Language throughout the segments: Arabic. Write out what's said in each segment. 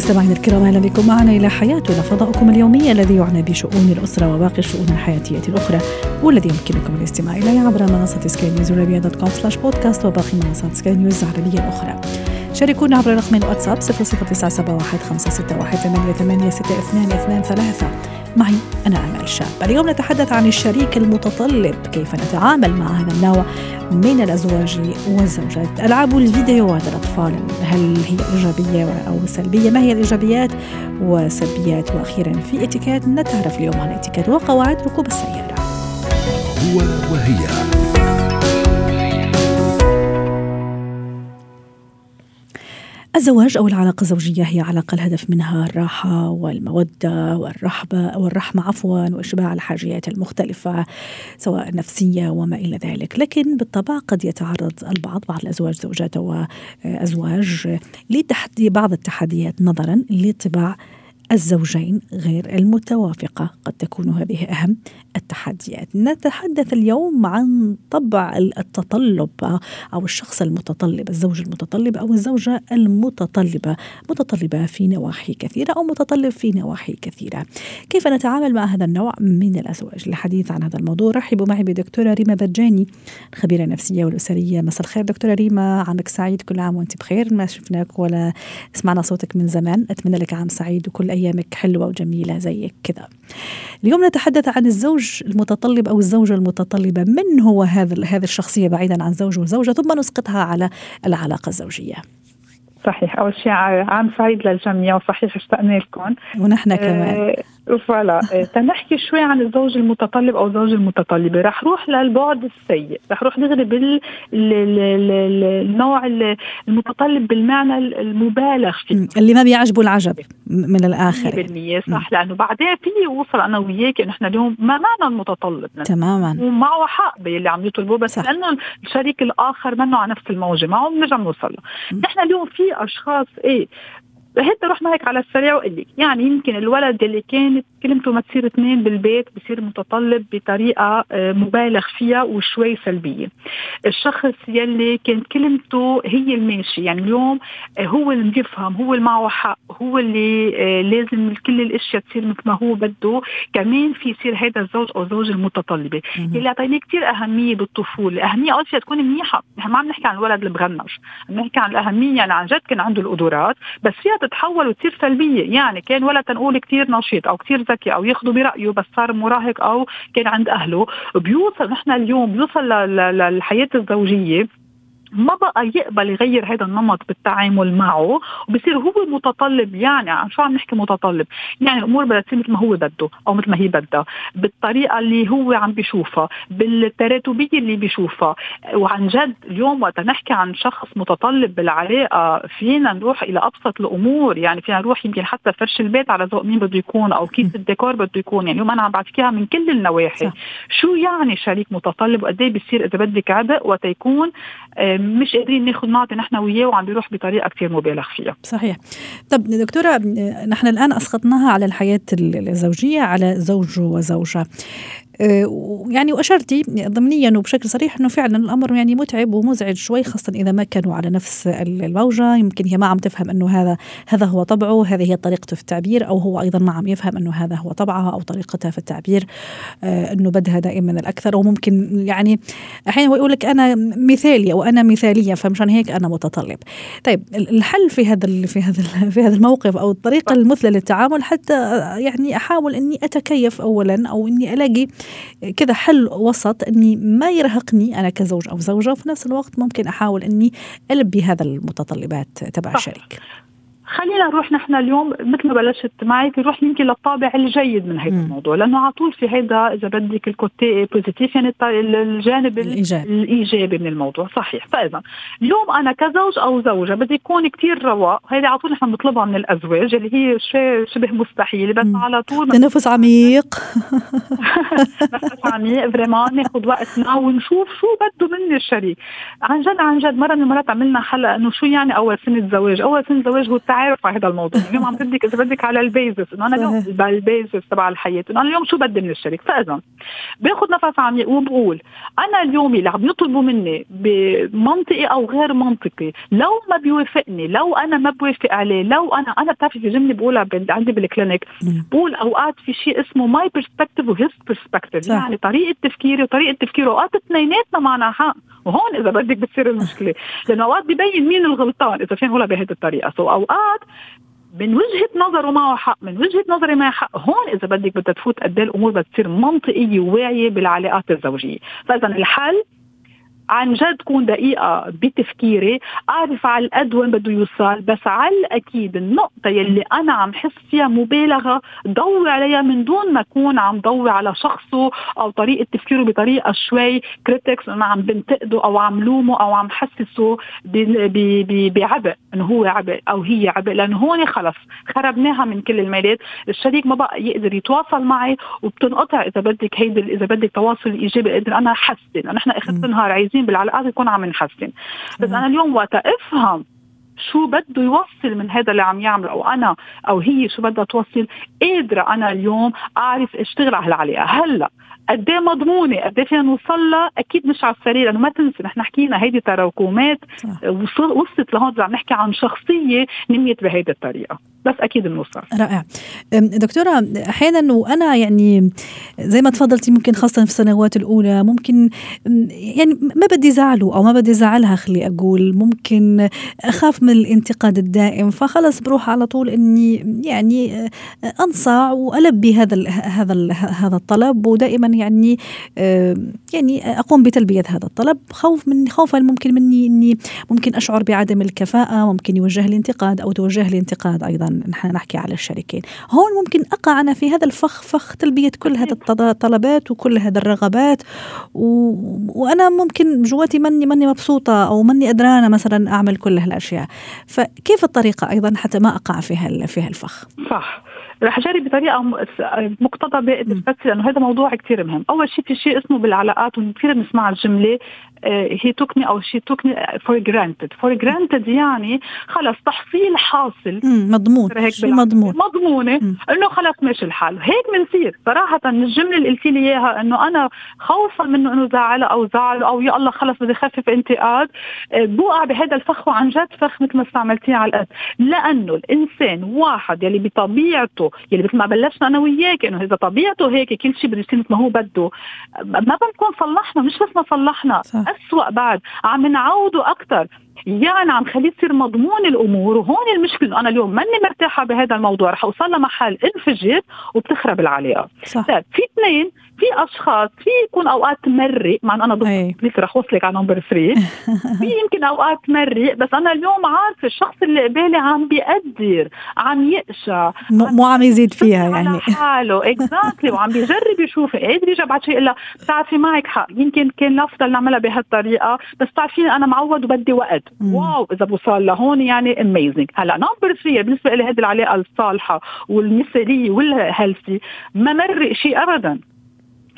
مستمعينا الكرام أهلا بكم معنا إلى حياتنا فضاؤكم اليومي الذي يعنى بشؤون الأسرة وباقي الشؤون الحياتية الأخرى والذي يمكنكم الاستماع إليه عبر منصة سكاي نيوز dot com slash podcast وباقي منصات سكاي نيوز العربية الأخرى. شاركونا عبر رقم الواتساب 00971 معي أنا أمل شاب اليوم نتحدث عن الشريك المتطلب كيف نتعامل مع هذا النوع من الأزواج والزوجات؟ ألعاب الفيديوهات الأطفال هل هي إيجابية أو سلبية؟ ما هي الإيجابيات وسلبيات وأخيرا في اتيكيت نتعرف اليوم عن اتيكيت وقواعد ركوب السيارة. هو وهي. الزواج أو العلاقة الزوجية هي علاقة الهدف منها الراحة والمودة والرحبة والرحمة عفوا وإشباع الحاجيات المختلفة سواء نفسية وما إلى ذلك. لكن بالطبع قد يتعرض البعض بعض الأزواج زوجات وأزواج لتحدي بعض التحديات نظرا لطباع الزوجين غير المتوافقة. قد تكون هذه أهم التحديات. نتحدث اليوم عن طبع التطلب أو الشخص المتطلب الزوج المتطلب أو الزوجة المتطلبة متطلبة في نواحي كثيرة أو متطلب في نواحي كثيرة. كيف نتعامل مع هذا النوع من الأزواج؟ الحديث عن هذا الموضوع رحبوا معي بدكتورة ريما بجاني الخبيرة النفسية والأسرية. مساء الخير دكتورة ريما. عامك سعيد كل عام وأنت بخير. ما شفناك ولا سمعنا صوتك من زمان. أتمنى لك عام سعيد وكل أيامك حلوة وجميلة زيك كذا. اليوم نتحدث عن الزوج المتطلب أو الزوجة المتطلبة. من هو هذا هذه الشخصية بعيدا عن زوج وزوجة؟ ثم نسقطها على العلاقة الزوجية. صحيح. أول شيء عام سعيد للجميع وصحيح اشتقنا لكم. ونحن كمان. آه فوالا آه تنحكي شوي عن الزوج المتطلب أو الزوجة المتطلبة. رح روح للبعد السيء. رح روح دغري بالنوع المتطلب بالمعنى المبالغ فيه. اللي ما بيعجبه العجب من الآخر. 100% صح. لأنه بعدين في يوصل أنا وياك إنه إحنا اليوم ما معنا المتطلب. تماما. ومعه حق باللي عم يطلبوه بس صح. لأنه الشريك الآخر منه على نفس الموجة معه بنرجع نوصل له. نحن اليوم في أشخاص إيه هيك روح معك على السريع وقول لك. يعني يمكن الولد اللي كانت كلمته ما تصير اثنين بالبيت بصير متطلب بطريقة مبالغ فيها وشوي سلبية. الشخص يلي كانت كلمته هي الماشي يعني اليوم هو اللي بيفهم هو اللي معه حق هو اللي لازم كل الأشياء تصير مثل ما هو بده. كمان في يصير هذا الزوج أو الزوجة المتطلبة. اللي اعطيناه كثير أهمية بالطفولة. أهمية أول شيء تكون منيحة. نحن ما عم نحكي عن الولد اللي عم نحكي عن الأهمية يعني عن جد كان عنده القدرات بس فيها تتحول وتصير سلبية. يعني كان ولد تنقول كثير نشيط أو كثير ذكي أو ياخذوا برأيه بس صار مراهق أو كان عند أهله. بيوصل نحن اليوم بيوصل للحياة الزوجية. ما بقى يقبل يغير هذا النمط بالتعامل معه وبصير هو متطلب يعني عن شو عم نحكي متطلب؟ يعني الأمور بدها تصير مثل ما هو بده أو مثل ما هي بدها بالطريقة اللي هو عم بيشوفها بالتراتبية اللي بيشوفها. وعن جد اليوم وقت نحكي عن شخص متطلب بالعلاقة فينا نروح إلى أبسط الأمور. يعني فينا نروح يمكن حتى فرش البيت على ذوق مين بده يكون أو كيس الديكور بده يكون. يعني اليوم أنا عم بعطيك من كل النواحي. صح. شو يعني شريك متطلب؟ وقد إيه بيصير إذا بدك عبء وقت يكون مش قادرين ناخذ نعطي نحن وياه وعم بيروح بطريقة كثير مبالغ فيها. صحيح. طب دكتورة نحن الآن أسقطناها على الحياة الزوجية على زوج وزوجة. يعني واشرتي ضمنيا وبشكل صريح إنه فعلا الأمر يعني متعب ومزعج شوي خاصة إذا ما كانوا على نفس الموجه يمكن هي ما عم تفهم إنه هذا هذا هو طبعه هذه هي طريقته في التعبير أو هو أيضا ما عم يفهم إنه هذا هو طبعها أو طريقتها في التعبير إنه بدها دائما الأكثر وممكن يعني أحيانا يقول لك أنا مثالي أو أنا مثالية فمشان هيك أنا متطلب. طيب الحل في هذا في هذا في هذا الموقف أو الطريقة المثلى للتعامل حتى يعني أحاول إني أتكيف اولا أو إني ألاقي كذا حل وسط إني ما يرهقني أنا كزوج أو زوجة وفي نفس الوقت ممكن أحاول إني ألبي هذا المتطلبات تبع الشريك خلينا نروح نحن اليوم مثل ما بلشت معك نروح يمكن للطابع الجيد من هذا الموضوع لأنه على طول في هيدا إذا بدك ال côté positif يعني الجانب الإيجاب. الإيجابي. من الموضوع صحيح. فإذا اليوم أنا كزوج أو زوجة بدي يكون كتير رواق هيدي على طول نحن بنطلبها من الأزواج اللي هي شيء شبه مستحيل بس على طول تنفس عميق. نفس عميق vraiment ناخذ وقتنا ونشوف شو بده مني الشريك. عن جد عن جد مرة من المرات عملنا حلقة إنه شو يعني أول سنه زواج أول سنه زواج هو على هذا الموضوع. اليوم عم بدك إذا بدك على ال basis إنه أنا اليوم ال basis تبع الحياة إنه أنا اليوم شو بدي من الشريك فاذا باخذ نفس عميق وبقول أنا اليوم اللي عم يطلبوا مني بمنطقي أو غير منطقي لو ما بيوافقني لو أنا ما بوافق عليه لو أنا أنا بتعرفي في جملة بقولها عندي بال clinic بقول أوقات في شيء اسمه my perspective و his perspective يعني طريقة تفكيري وطريقة تفكيره. اوقات اثنيناتنا معنا حق. وهون إذا بدك بتصير المشكلة. لأنه أوقات ببين مين الغلطان إذا فين نقولها بهذه الطريقة. so أوقات من وجهة نظره معه حق من وجهة نظري معه حق. هون إذا بدك بدها تفوت قد إيه الأمور بدها تصير منطقية وواعيه بالعلاقات الزوجية. فاذا الحل عن جد كون دقيقة بتفكيري أعرف على القد وين بده يوصل بس على الأكيد النقطة يلي أنا عم حس فيها مبالغة ضوي عليها من دون ما أكون عم ضوي على شخصه أو طريقة تفكيره بطريقة شوي كريتكس أنا عم بنتقده أو عم لومه أو عم حسسه بعبء إنه هو عبء أو هي عبء لأنه هون خلص خربناها من كل الميلات الشريك ما بقى يقدر يتواصل معي وبتنقطع إذا بدك هيدي إذا بدك تواصل إيجابي قدر أنا أحسن نحن آخر النهار عايزين مركزين بالعلاقات يكون عم نحسن. بس أنا اليوم وقت أفهم شو بده يوصل من هذا اللي عم يعمله أو أنا أو هي شو بدها توصل قادرة أنا اليوم أعرف أشتغل على العلاقه هلأ قد إيه مضمونة؟ قد إيه فينا نوصل لها؟ أكيد مش على السريع لأنه ما تنسي نحن حكينا هيدي تراكمات وصلت لهون عم نحكي عن شخصية نميت بهيدي الطريقة. بس أكيد بنوصل رائع. دكتورة أحيانا وأنا يعني زي ما تفضلتي ممكن خاصة في السنوات الأولى ممكن يعني ما بدي زعله أو ما بدي زعلها خلي أقول. ممكن أخاف من الانتقاد الدائم فخلص بروح على طول إني يعني انصاع وألبي هذا هذا هذا الطلب. ودائما يعني يعني أقوم بتلبية هذا الطلب. خوف من خوفا ممكن مني إني ممكن أشعر بعدم الكفاءة ممكن يوجه لي انتقاد أو توجه لي انتقاد أيضا. نحن نحكي على الشريكين هون ممكن أقع أنا في هذا الفخ فخ تلبية كل هذه الطلبات وكل هذه الرغبات. و... وأنا ممكن جواتي مني مني مبسوطة أو مني قدرانة مثلا أعمل كل هالأشياء. فكيف الطريقة أيضا حتى ما أقع في هال... في هالفخ؟ صح. رح اجرب بطريقة مقتضبه بس لأنه هذا موضوع كثير مهم، أول شيء في شيء اسمه بالعلاقات وكثير بنسمع الجملة. he took me أو she took me for granted for granted يعني خلص تحصيل حاصل. مضمون شيء مضمون. مضمونة. إنه خلص ماشي الحال. هيك بنصير صراحة الجملة اللي قلتي لي إياها إنه أنا خوفا منه إنه زعله أو زعله أو يا الله خلص بدي خفف انتقاد آه، بوقع بهذا الفخ وعن جد فخ مثل ما استعملتيه على القد لأنه الإنسان واحد يلي بطبيعته يلي مثل ما بلشنا أنا وياك إنه إذا طبيعته هيك كل شيء بده يصير مثل ما هو بده ما بنكون صلحنا مش بس ما صلحنا. صح. أسوأ بعد. عم نعوده أكثر يعني عم خليه تصير مضمون الأمور وهون المشكلة أنا اليوم ماني مرتاحة بهذا الموضوع رح أوصل لمحل انفجر وبتخرب العلاقة. صح. طيب في اثنين في أشخاص في يكون أوقات تمرق مع إنه أنا ضد رح أوصلك على نمبر 3 في يمكن أوقات تمرق بس أنا اليوم عارفة الشخص اللي قبالي عم بيقدر عم يقشع. مو عم يزيد فيها يعني. حاله. exactly وعم بيجرب يشوف قادر يرجع بعد شيء الا بتعرفي معك حق يمكن كان الافضل نعملها بهالطريقة بس بتعرفيني أنا معود وبدي وقت. wow إذا بوصل لهون يعني amazing هلا number 3 بالنسبة لي هذه العلاقة الصالحة والمثالية وال healthy ما مرق شيء ابدا.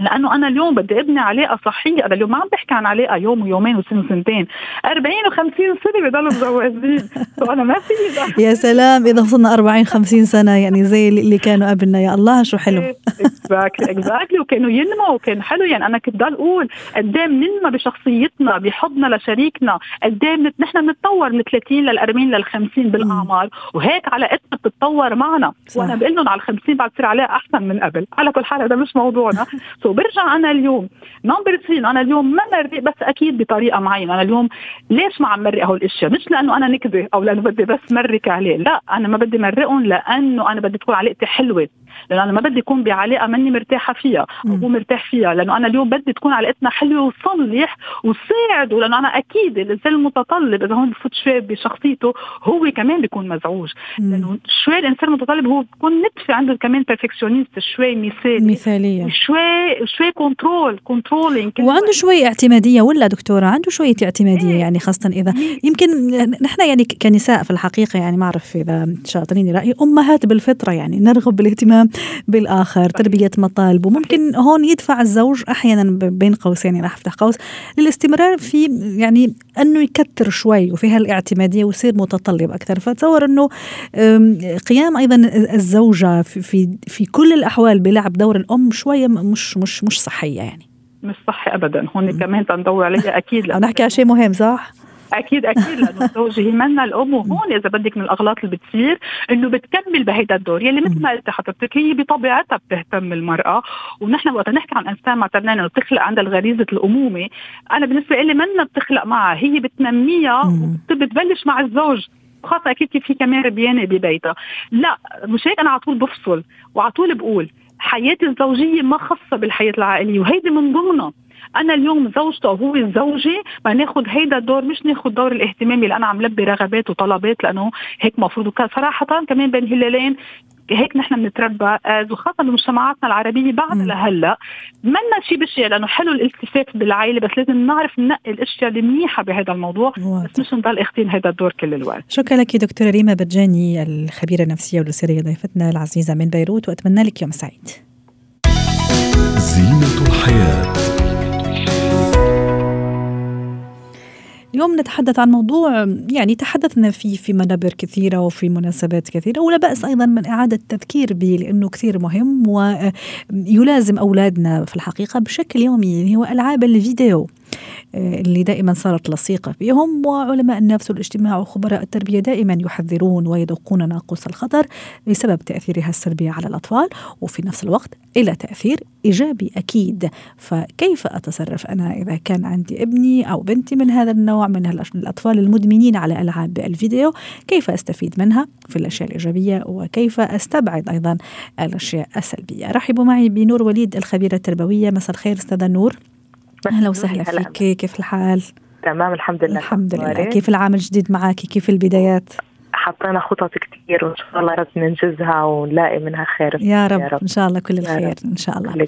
لأنه أنا اليوم بدي أبني علاقة صحية. أنا اليوم ما عم بحكي عن علاقة يوم ويومين وسنه وسنتين. 40 و50 سنة بضلوا متجوزين. فانا ما في يا سلام إذا وصلنا 40 50 سنة يعني زي اللي كانوا قبلنا. يا الله شو حلو. exactly exactly وكانوا ينموا وكان حلو. يعني أنا كنت ضل أقول قد إيه بننمى بشخصيتنا بحضنا لشريكنا. قد إيه نحن بنتطور من 30 لل 40 لل 50 بالاعمار وهيك علاقتنا بتتطور معنا. وأنا بقول لهم على ال 50 بعد تصير علاقة أحسن من قبل. على كل حال هذا مش موضوعنا. so وبرجع أنا اليوم. number 3 أنا اليوم ما مرق بس أكيد بطريقة معينة. أنا اليوم ليش ما عم مرق هول الأشياء؟ مش لأنه أنا نكذب أو لأنه بدي بس مرق عليه. لا أنا ما بدي مرقهم لأنه أنا بدي تكون علاقتي حلوة. لأنه أنا ما بدي اكون بعلاقة ماني مرتاحة فيها أو مرتاح فيها لأنه أنا اليوم بدي تكون علاقتنا حلوة وتصلح وتساعده لأنه أنا أكيد الإنسان المتطلب إذا هون بفوت شوي بشخصيته هو كمان بيكون مزعوج. لأنه شوي الإنسان المتطلب هو بيكون نتفة عنده كمان perfectionist شوي مثالي. مثالية. شوي شوي control controlling وعنده شوي اعتمادية ولا دكتورة؟ عنده شوية اعتمادية إيه. يعني خاصة إذا يمكن نحن يعني كنساء في الحقيقة يعني ما أعرف إذا شاطرين رأيي أمهات بالفطرة يعني نرغب بالاهتمام بالآخر تربية مطالب. وممكن هون يدفع الزوج أحيانا بين قوسين راح أفتح قوس للاستمرار في يعني أنه يكثر شوي وفي هالاعتمادية ويصير متطلب أكثر. فتصور أنه قيام أيضا الزوجة في في, في كل الأحوال بلعب دور الأم شوية مش مش مش صحية يعني. مش صحي ابدا. هون كمان تنضوي عليها أكيد نحكي على شيء مهم صح؟ أكيد أكيد. لأنه الزوج هي منا الأم وهون إذا بدك من الأغلاط اللي بتصير إنه بتكمل بهيدا الدور. يلي مثل ما قلت حضرتك هي بطبيعتها بتهتم المراه ونحن وقت نحكي عن إنسان معتبرين إنه بتخلق عندها غريزه الأمومة أنا بالنسبة لي منا بتخلق معها. هي بتنميها وبتبلش مع الزوج. خاصة أكيد كيف في كمان ربيانة ببيتها. لا مش هيك أنا على طول بفصل وعلى طول بقول. حياتي الزوجية ما خاصة بالحياة العائلية وهيدي من ضمنها. أنا اليوم زوجته وهو زوجي ما ناخذ هيدا الدور مش ناخذ دور الاهتمام اللي أنا عم لبي رغبات وطلبات لأنه هيك مفروض صراحة كمان بين هلالين هيك نحن بنتربى. وخاصة بمجتمعاتنا العربية بعد لهلا منا شيء بشيء لأنه حلو الالتفاف بالعائلة بس لازم نعرف ننقي الأشياء المنيحة بهذا الموضوع واضح. بس مش نضل اخذين هذا الدور كل الوقت. شكرا لك دكتورة ريما برجاني الخبيرة النفسية والأسرية ضيفتنا العزيزة من بيروت وأتمنى لك يوم سعيد. اليوم نتحدث عن موضوع يعني تحدثنا فيه في منابر كثيرة وفي مناسبات كثيرة ولا بأس أيضا من إعادة التذكير به لأنه كثير مهم ويلازم أولادنا في الحقيقة بشكل يومي هو ألعاب الفيديو. اللي دائما صارت لصيقة فيهم وعلماء النفس والاجتماع وخبراء التربية دائما يحذرون ويدقون ناقوس الخطر بسبب تأثيرها السلبي على الأطفال وفي نفس الوقت إلى تأثير إيجابي أكيد. فكيف أتصرف أنا إذا كان عندي ابني أو بنتي من هذا النوع من الأطفال المدمنين على ألعاب الفيديو؟ كيف أستفيد منها؟ في الأشياء الإيجابية وكيف أستبعد أيضا الأشياء السلبية؟ رحبوا معي بنور وليد الخبيرة التربوية. مساء الخير أستاذة نور. أهلا وسهلا فيك. كيف الحال؟ تمام الحمد لله. الحمد لله. كيف العام الجديد معك كيف البدايات؟ حطينا خطط كثير وإن شاء الله رب ننجزها ونلاقي منها خير. يا رب, يا رب. إن شاء الله كل الخير إن شاء الله.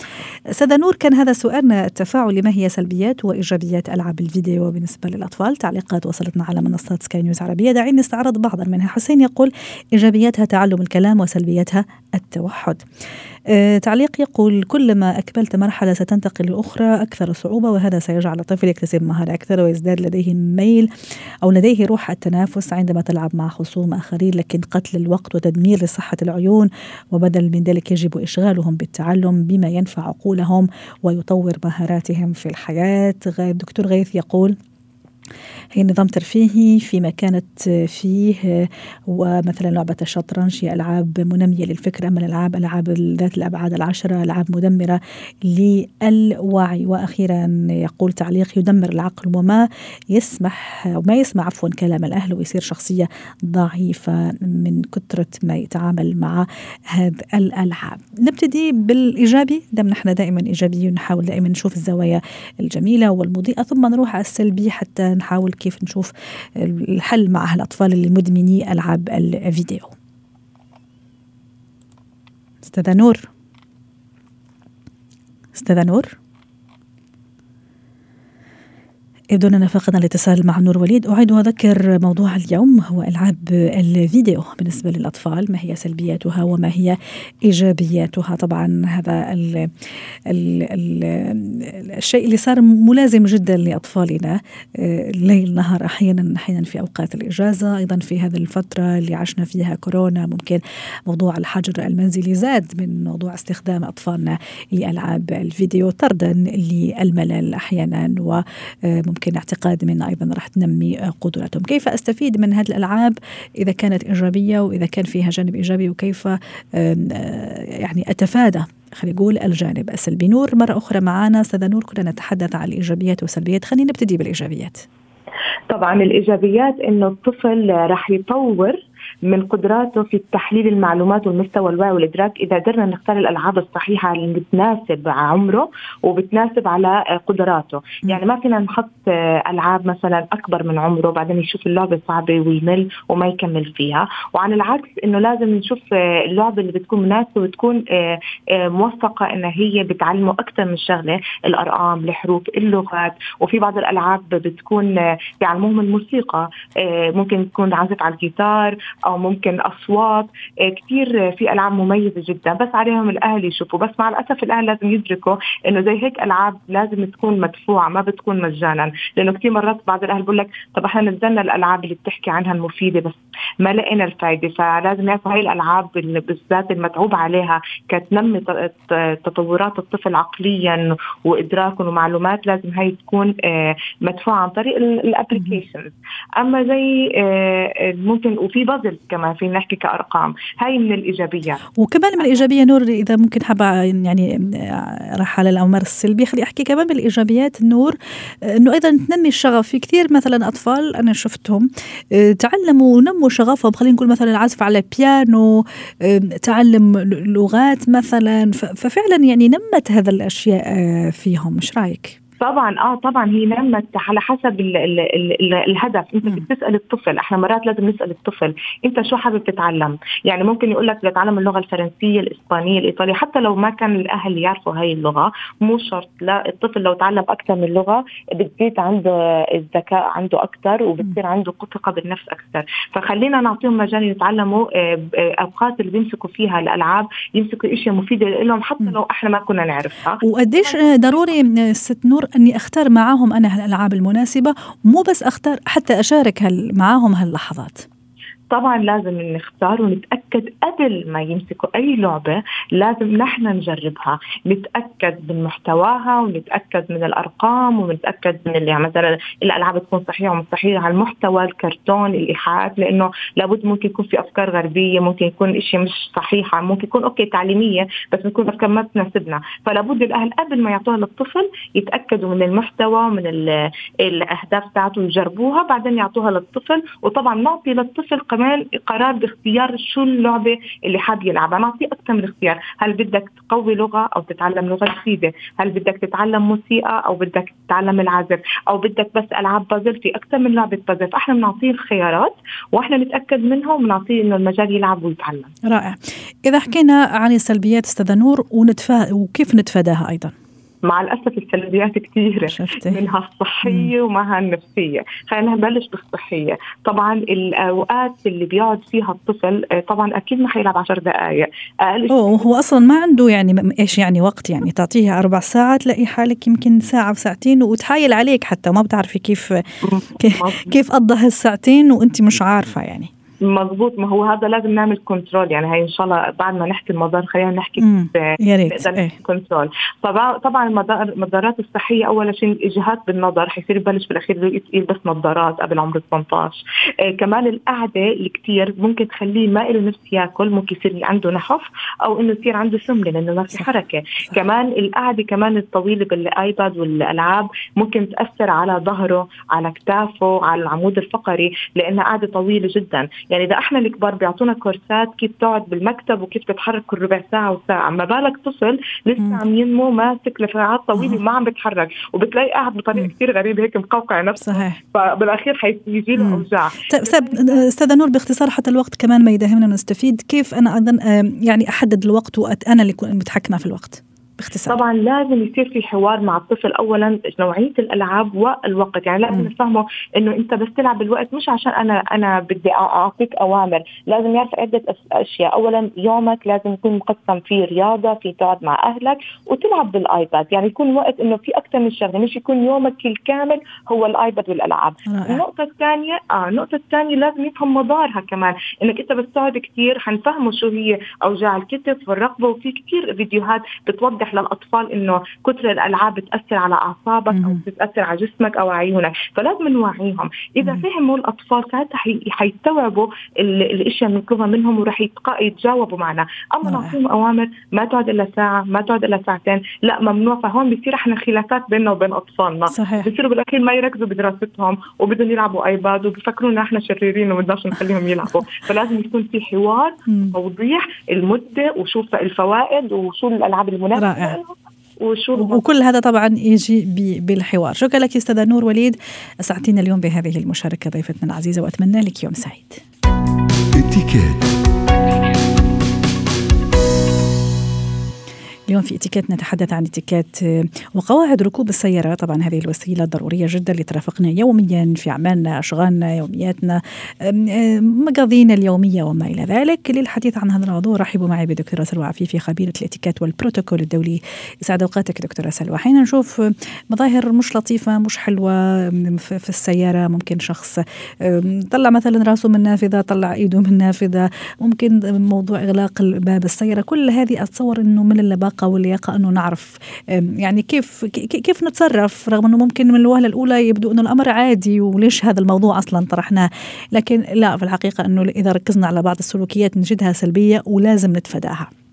سادة نور كان هذا سؤالنا التفاعلي ما هي سلبيات وإيجابيات ألعاب الفيديو بالنسبة للأطفال؟ تعليقات وصلتنا على منصات سكاي نيوز عربيه دعيني نستعرض بعضا منها حسين يقول إيجابياتها تعلم الكلام وسلبياتها التوحد. آه، تعليق يقول كلما أكملت مرحلة ستنتقل لأخرى أكثر صعوبة وهذا سيجعل الطفل يكتسب مهارة أكثر ويزداد لديه ميل أو لديه روح التنافس عندما تلعب مع خصوم آخرين لكن قتل الوقت وتدمير لصحة العيون وبدل من ذلك يجب إشغالهم بالتعلم بما ينفع عقولهم ويطور مهاراتهم في الحياة. الدكتور غيث يقول هي نظام ترفيهي فيما كانت فيه ومثلا لعبة الشطرنج هي ألعاب منمية للفكر أما الألعاب ألعاب ذات الأبعاد العشرة ألعاب مدمرة للوعي. وأخيرا يقول تعليق يدمر العقل وما يسمح وما يسمع عفوا كلام الأهل ويصير شخصية ضعيفة من كثرة ما يتعامل مع هذه الألعاب. نبتدي بالإيجابي. دام نحن دائما إيجابيين نحاول دائما نشوف الزوايا الجميلة والمضيئة ثم نروح على السلبي حتى نحاول كيف نشوف الحل مع هالأطفال اللي مدمني ألعاب الفيديو. أستاذة نور. أستاذة نور؟ يبدو أننا فقدنا الاتصال مع نور وليد. أعيد وأذكر موضوع اليوم هو ألعاب الفيديو بالنسبة للأطفال ما هي سلبياتها وما هي إيجابياتها. طبعا هذا ال ال ال الشيء اللي صار ملازم جدا لأطفالنا آه، ليل نهار أحيانا أحيانا في أوقات الإجازة. أيضا في هذه الفترة اللي عشنا فيها كورونا ممكن موضوع الحجر المنزلي زاد من موضوع استخدام أطفالنا لألعاب الفيديو طردا للملل أحيانا. وممكن ممكن اعتقاد من أيضا راح تنمي قدراتهم كيف أستفيد من هذه الألعاب؟ إذا كانت إيجابية وإذا كان فيها جانب إيجابي وكيف يعني أتفادى خلينا نقول الجانب السلبي. نور مرة أخرى معنا أستاذة نور كنا نتحدث عن الإيجابيات والسلبيات. خلينا نبتدي بالإيجابيات. طبعا الإيجابيات إنه الطفل راح يطور من قدراته في تحليل المعلومات والمستوى الوعي والإدراك. إذا قدرنا نختار الألعاب الصحيحة اللي بتناسب عمره وبتناسب على قدراته. يعني ما فينا نحط ألعاب مثلا أكبر من عمره بعدين يشوف اللعبة صعبة ويمل وما يكمل فيها. وعلى العكس إنه لازم نشوف اللعبة اللي بتكون مناسبة وتكون موفقة انها هي بتعلمه أكثر من شغلة. الأرقام الحروف اللغات. وفي بعض الألعاب بتكون بيعلموهم الموسيقى. ممكن تكون عزف على الجيتار أو ممكن أصوات. كثير في ألعاب مميزة جدا بس عليهم الأهل يشوفوا. بس مع الأسف الأهل لازم يدركوا إنه زي هيك ألعاب لازم تكون مدفوعة ما بتكون مجانا. لأنه كثير مرات بعض الأهل بقول لك طب إحنا نزلنا الألعاب اللي بتحكي عنها المفيدة بس ما لقينا الفائده فلازم يعرفوا هاي الألعاب بالذات المتعوب عليها كتنمي تطورات الطفل عقليا وادراكا ومعلومات. لازم هاي تكون آه، مدفوعة عن طريق ال applications أما زي آه، ممكن وفي بازل كمان في نحكي كأرقام. هاي من الإيجابيات. وكمان من الإيجابية نور إذا ممكن حابة يعني آه، راح على الأمر السلبي. خلي أحكي كمان من الإيجابيات نور إنه أيضا تنمي الشغف. في كثير مثلا أطفال أنا شفتهم تعلموا ونموا شغفهم. خلينا نقول مثلا العزف على البيانو تعلم لغات مثلا. ففعلا يعني نمت هذا الأشياء آه، فيهم. إيش رأيك؟ طبعا آه طبعا هي نمت على حسب ال ال ال الهدف. أنت بتسأل الطفل إحنا مرات لازم نسأل الطفل أنت شو حابب تتعلم؟ يعني ممكن يقول لك بتعلم اللغة الفرنسية الإسبانية الإيطالية حتى لو ما كان الأهل يعرفوا هاي اللغة مو شرط. لا الطفل لو تعلم أكثر من لغة بتزيد عنده الذكاء عنده أكثر وبتصير عنده ثقة بالنفس أكثر. فخلينا نعطيهم مجال يتعلموا آه، آه، أوقات اللي بيمسكوا فيها الألعاب يمسكوا إشياء مفيدة لهم حتى لو إحنا ما كنا نعرفها. وقديش ضروري ست نور أني أختار معاهم أنا الالعاب المناسبة مو بس أختار حتى أشارك معاهم هاللحظات. طبعا لازم نختار ونتأكد قبل ما يمسكوا أي لعبة لازم نحن نجربها. نتأكد من محتواها ونتأكد من الأرقام ونتأكد من اللي مثلا الألعاب تكون صحيحة ومش صحيحة على المحتوى الكرتون الإيحاءات لأنه لابد ممكن يكون في أفكار غربية ممكن يكون شيء مش صحيحة ممكن يكون أوكي تعليمية بس بتكون أفكار ما بتناسبنا فلابد الأهل قبل ما يعطوها للطفل يتأكدوا من المحتوى ومن الأهداف تاعته يجربوها بعدين يعطوها للطفل. وطبعا نعطي للطفل كمان قرار باختيار شو اللعبة اللي حاب يلعبها. نعطيه أكثر من اختيار. هل بدك تقوي لغة أو تتعلم لغة جديدة؟ هل بدك تتعلم موسيقى أو بدك تتعلم العزف؟ أو بدك بس ألعاب بازل؟ في أكثر من لعبة بازل. فإحنا بنعطيه الخيارات وإحنا نتأكد منهم وبنعطيه إنه المجال يلعب ويتعلم. رائع. إذا حكينا عن السلبيات أستاذة نور ونتفا... وكيف نتفاداها أيضا؟ مع الأسف السلبيات كثيره منها الصحية ومعها النفسية. خلينا نبلش بالصحية. طبعا الأوقات اللي بيقعد فيها الطفل آه، طبعا أكيد ما حيلعب 10 دقائق أقل هو أصلا ما عنده يعني إيش يعني وقت يعني. تعطيه أربع ساعات تلاقي حالك يمكن ساعة وساعتين وتحايل عليك حتى. ما بتعرفي كيف كيف قضى هالساعتين وأنت مش عارفة يعني. مضبوط ما هو هذا لازم نعمل control يعني هي إن شاء الله بعد ما نحكي المضار خلينا نحكي يا ريت. إيه. control طبعا المضارات الصحية أول شيء الاجهاد بالنظر. حيصير يبلش بالأخير يلبس نظارات قبل عمر 18 إيه كمان القعدة اللي كثير ممكن تخليه ما له نفس ياكل. ممكن يصير عنده نحف أو إنه يصير عنده سمنه لأنه ما في حركة. صح. كمان القعدة كمان الطويلة بال iPad والألعاب ممكن تأثر على ظهره على كتافه على العمود الفقري لأنها قاعدة طويلة جدا. يعني اذا إحنا الكبار بيعطونا كورسات كيف تقعد بالمكتب وكيف تتحرك كل ربع ساعة وساعه ما بالك طفل لسه عم ينمو ماسك لساعات طويلة وما عم بيتحرك وبتلاقي قاعد بطريقة كثير غريبة هيك مقوقع نفسه. صحيح. فبالأخير حيجي له أوجاع. طيب أستاذة نور باختصار حتى الوقت كمان ما يداهمنا نستفيد كيف أنا أيضا يعني أحدد الوقت وأنا اللي متحكمة في الوقت؟ باختصار. طبعا لازم يصير في حوار مع الطفل اولا نوعية الألعاب والوقت. يعني لازم نفهمه إنه أنت بس تلعب بالوقت مش عشان أنا أنا بدي أعطيك أوامر. لازم يعرف عدة أشياء. اولا يومك لازم يكون مقسم فيه رياضة في تقعد مع أهلك وتلعب بالآيباد. يعني يكون وقت إنه في أكثر من شغلة. مش يكون يومك الكامل هو الآيباد والألعاب. النقطة الثانية آه النقطة الثانية لازم يفهم مضارها كمان. إنك أنت بس تقعد كثير حنفهمه شو هي أوجاع الكتف والرقبة وفي كثير فيديوهات بتوضح واضح للأطفال إنه كثر الألعاب بتأثر على أعصابك أو بتأثر على جسمك أو عيونك فلازم نوعيهم. إذا فهموا الأطفال ساعتها حيستوعبوا الإشياء اللي بنطلبها منهم وراح يتجاوبوا معنا. أما نعطيهم أوامر ما تقعد إلا ساعة ما تقعد إلا ساعتين لا ممنوع. فهون بصير إحنا خلافات بيننا وبين أطفالنا. صحيح. بصيروا بالأخير ما يركزوا بدراستهم وبدهم يلعبوا آيباد وبفكرونا إحنا شريرين وما نخليهم يلعبوا. فلازم يكون في حوار توضيح المدة وشو الفوائد وشو الألعاب المناسبة. رائع. وشو وكل هذا طبعا يجي بالحوار. شكرا لك أستاذة نور وليد. أسعدتينا اليوم بهذه المشاركة ضيفتنا العزيزة وأتمنى لك يوم سعيد. اليوم في اتيكيت نتحدث عن اتيكيت آه، وقواعد ركوب السيارة. طبعا هذه الوسيلة ضرورية جدا لترافقنا يوميا في أعمالنا أشغالنا يومياتنا آه، مقاضينا اليومية وما إلى ذلك. للحديث عن هذا الموضوع رحبوا معي بدكتورة سلوى عفيفي خبيرة الاتيكيت والبروتوكول الدولي. يسعد أوقاتك دكتورة سلوى. حين نشوف مظاهر مش لطيفة مش حلوة في السيارة ممكن شخص طلع مثلا راسه من نافذة طلع إيده من نافذة ممكن موضوع إغلاق باب السيارة كل هذه أتصور أنه من اللباقة اللياقه واللياقه أنه نعرف يعني كيف كيف نتصرف؟ رغم أنه ممكن من الوهلة الأولى يبدو أنه الأمر عادي وليش هذا الموضوع أصلا طرحناه؟ لكن لا في الحقيقة أنه إذا ركزنا على بعض السلوكيات نجدها سلبية ولازم نتفاداها.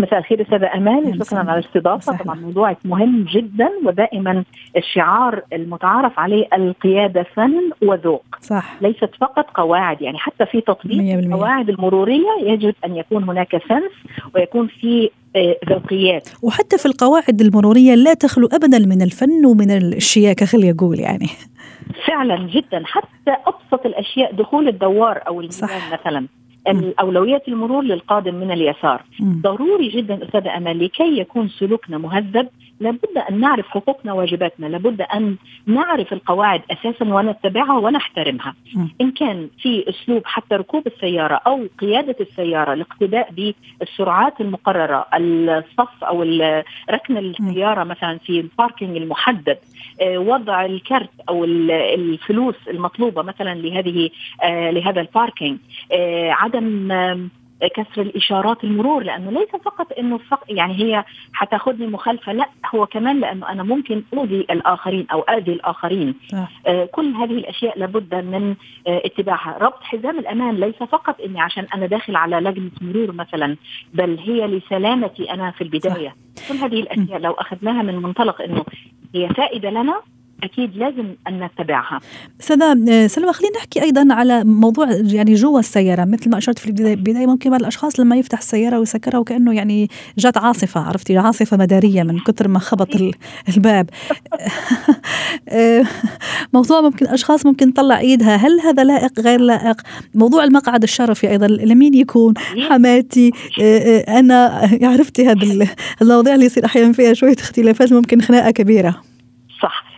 مساء الخير أستاذة أمان شكرا على الاستضافة. طبعا موضوعك مهم جدا ودائما الشعار المتعارف عليه القيادة فن وذوق. صح. ليست فقط قواعد يعني حتى في تطبيق القواعد المرورية يجب أن يكون هناك سنس ويكون في آه، ذوقيات. وحتى في القواعد المرورية لا تخلو ابدا من الفن ومن الشياكه خلي أقول يعني. فعلا جدا. حتى أبسط الأشياء دخول الدوار أو الميدان مثلا. اولويه المرور للقادم من اليسار. ضروري جدا أستاذة امل لكي يكون سلوكنا مهذب لابد أن نعرف حقوقنا وواجباتنا لابد أن نعرف القواعد أساسا ونتبعها ونحترمها. إن كان في أسلوب حتى ركوب السيارة أو قيادة السيارة الاقتداء بالسرعات المقررة الصف أو ركن السيارة مثلا في الباركينج المحدد آه، وضع الكرت أو الفلوس المطلوبة مثلا لهذه آه، لهذا الباركينج آه، عدم كسر الإشارات المرور لأنه ليس فقط إنه فق يعني هي حتاخذني مخالفة لا هو كمان لأنه أنا ممكن أؤذي الآخرين أو اذي الآخرين. آه كل هذه الأشياء لابد من آه اتباعها. ربط حزام الأمان ليس فقط إني عشان أنا داخل على لجنة مرور مثلا بل هي لسلامتي أنا في البداية. صح. كل هذه الأشياء لو أخذناها من منطلق إنه هي فائدة لنا أكيد لازم أن نتبعها. استاذه سلوى خلينا نحكي أيضا على موضوع يعني جوا السيارة مثل ما أشرت في البداية ممكن بعض الأشخاص لما يفتح السيارة ويسكرها وكأنه يعني جات عاصفة عرفتي عاصفة مدارية من كثر ما خبط الباب. موضوع ممكن أشخاص ممكن تطلع ايدها هل هذا لائق غير لائق؟ موضوع المقعد الشرفي أيضا لمين يكون؟ حماتي أنا عرفتي هذا المواضيع اللي يصير أحيانا فيها شوية اختلافات ممكن خناقة كبيرة. صح إيه،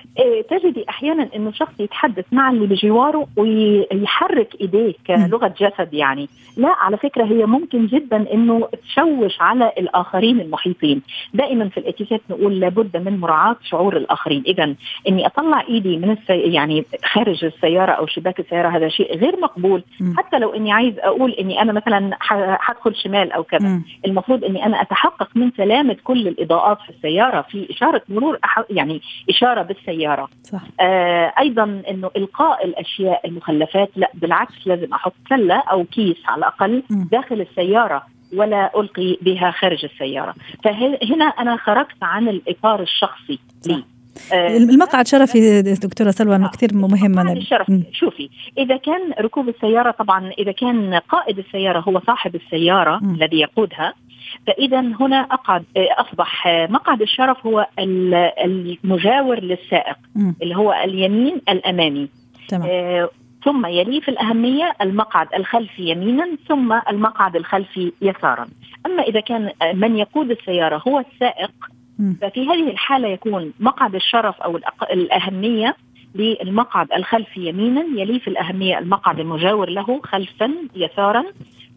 تجدي أحيانا إنه شخص يتحدث مع اللي بجواره ويحرك إيديه كلغة جسد يعني. لا على فكرة هي ممكن جدا إنه تشوش على الآخرين المحيطين. دائما في الاتيكيت نقول لابد من مراعاة شعور الآخرين. اذا إني أطلع إيدي من السي... يعني خارج السيارة أو شباك السيارة هذا شيء غير مقبول. حتى لو إني عايز أقول إني أنا مثلا حدخل شمال أو كذا. المفروض إني أنا أتحقق من سلامة كل الإضاءات في السيارة في إشارة مرور يعني إشارة بالسيارة. السيارة صح. آه أيضا إنه إلقاء الأشياء المخلفات لا بالعكس لازم أحط سله أو كيس على الأقل م. داخل السيارة ولا ألقي بها خارج السيارة فهنا أنا خرجت عن الإطار الشخصي لي المقعد شرفي دكتورة سلوى انه كثير مهم الشرف شوفي إذا كان ركوب السيارة طبعا إذا كان قائد السيارة هو صاحب السيارة م. الذي يقودها فإذا هنا أقعد أصبح مقعد الشرف هو المجاور للسائق م. اللي هو اليمين الأمامي تمام. آه ثم يلي في الأهمية المقعد الخلفي يمينا ثم المقعد الخلفي يسارا أما إذا كان من يقود السيارة هو السائق. ففي هذه الحالة يكون مقعد الشرف أو الأهمية للمقعد الخلفي يمينا يلي في الأهمية المقعد المجاور له خلفا يسارا.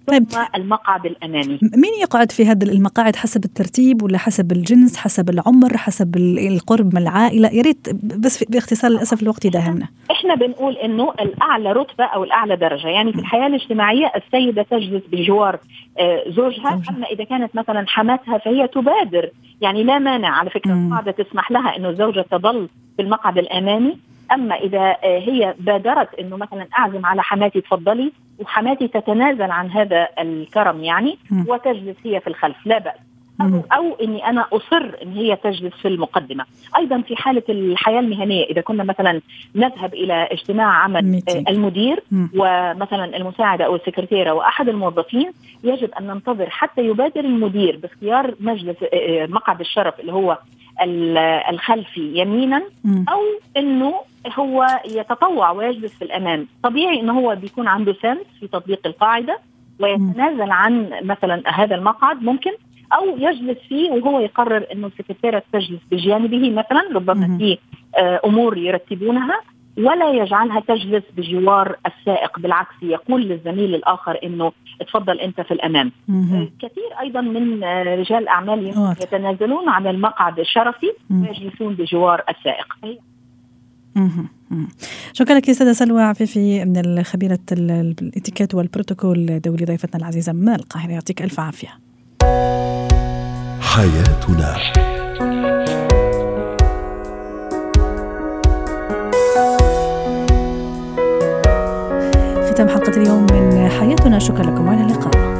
طيب. ثم المقعد الامامي مين يقعد في هذه المقاعد حسب الترتيب ولا حسب الجنس حسب العمر حسب القرب من العائلة؟ يا ريت بس باختصار للأسف الوقت يداهمنا. إحنا بنقول إنه الأعلى رتبة أو الأعلى درجة. يعني في الحياة الاجتماعية السيدة تجلس بجوار آه، زوجها. أما إذا كانت مثلا حماتها فهي تبادر. يعني لا مانع على فكرة القاعدة تسمح لها إنه الزوجة تظل في المقعد الامامي أما إذا آه، هي بادرت إنه مثلا أعزم على حماتي تفضلي وحماتي تتنازل عن هذا الكرم يعني وتجلس هي في الخلف. لا بأس. أو, أو إني أنا أصر إن هي تجلس في المقدمة. أيضا في حالة الحياة المهنية إذا كنا مثلا نذهب إلى اجتماع عمل ميتين. المدير ومثلا المساعدة أو السكرتيرة وأحد الموظفين يجب أن ننتظر حتى يبادر المدير باختيار مجلس مقعد الشرف اللي هو الخلفي يمينا أو إنه هو يتطوع ويجلس في الأمام. طبيعي إنه هو بيكون عنده سنس في تطبيق القاعدة ويتنازل عن مثلا هذا المقعد ممكن أو يجلس فيه وهو يقرر إنه السكرتيرة تجلس بجانبه مثلا ربما في آه، أمور يرتبونها ولا يجعلها تجلس بجوار السائق بالعكس يقول للزميل الآخر إنه تفضل أنت في الأمام. آه، كثير أيضا من آه، رجال الأعمال يتنازلون عن المقعد الشرفي ويجلسون بجوار السائق. شكرا لك سيدة سلوى عفيفي من الخبيرة الإتيكيت والبروتوكول دولي ضيفتنا العزيزة من القاهرة يعطيك ألف عافية. حياتنا. ختام حلقة اليوم من حياتنا. شكرا لكم وإلى اللقاء.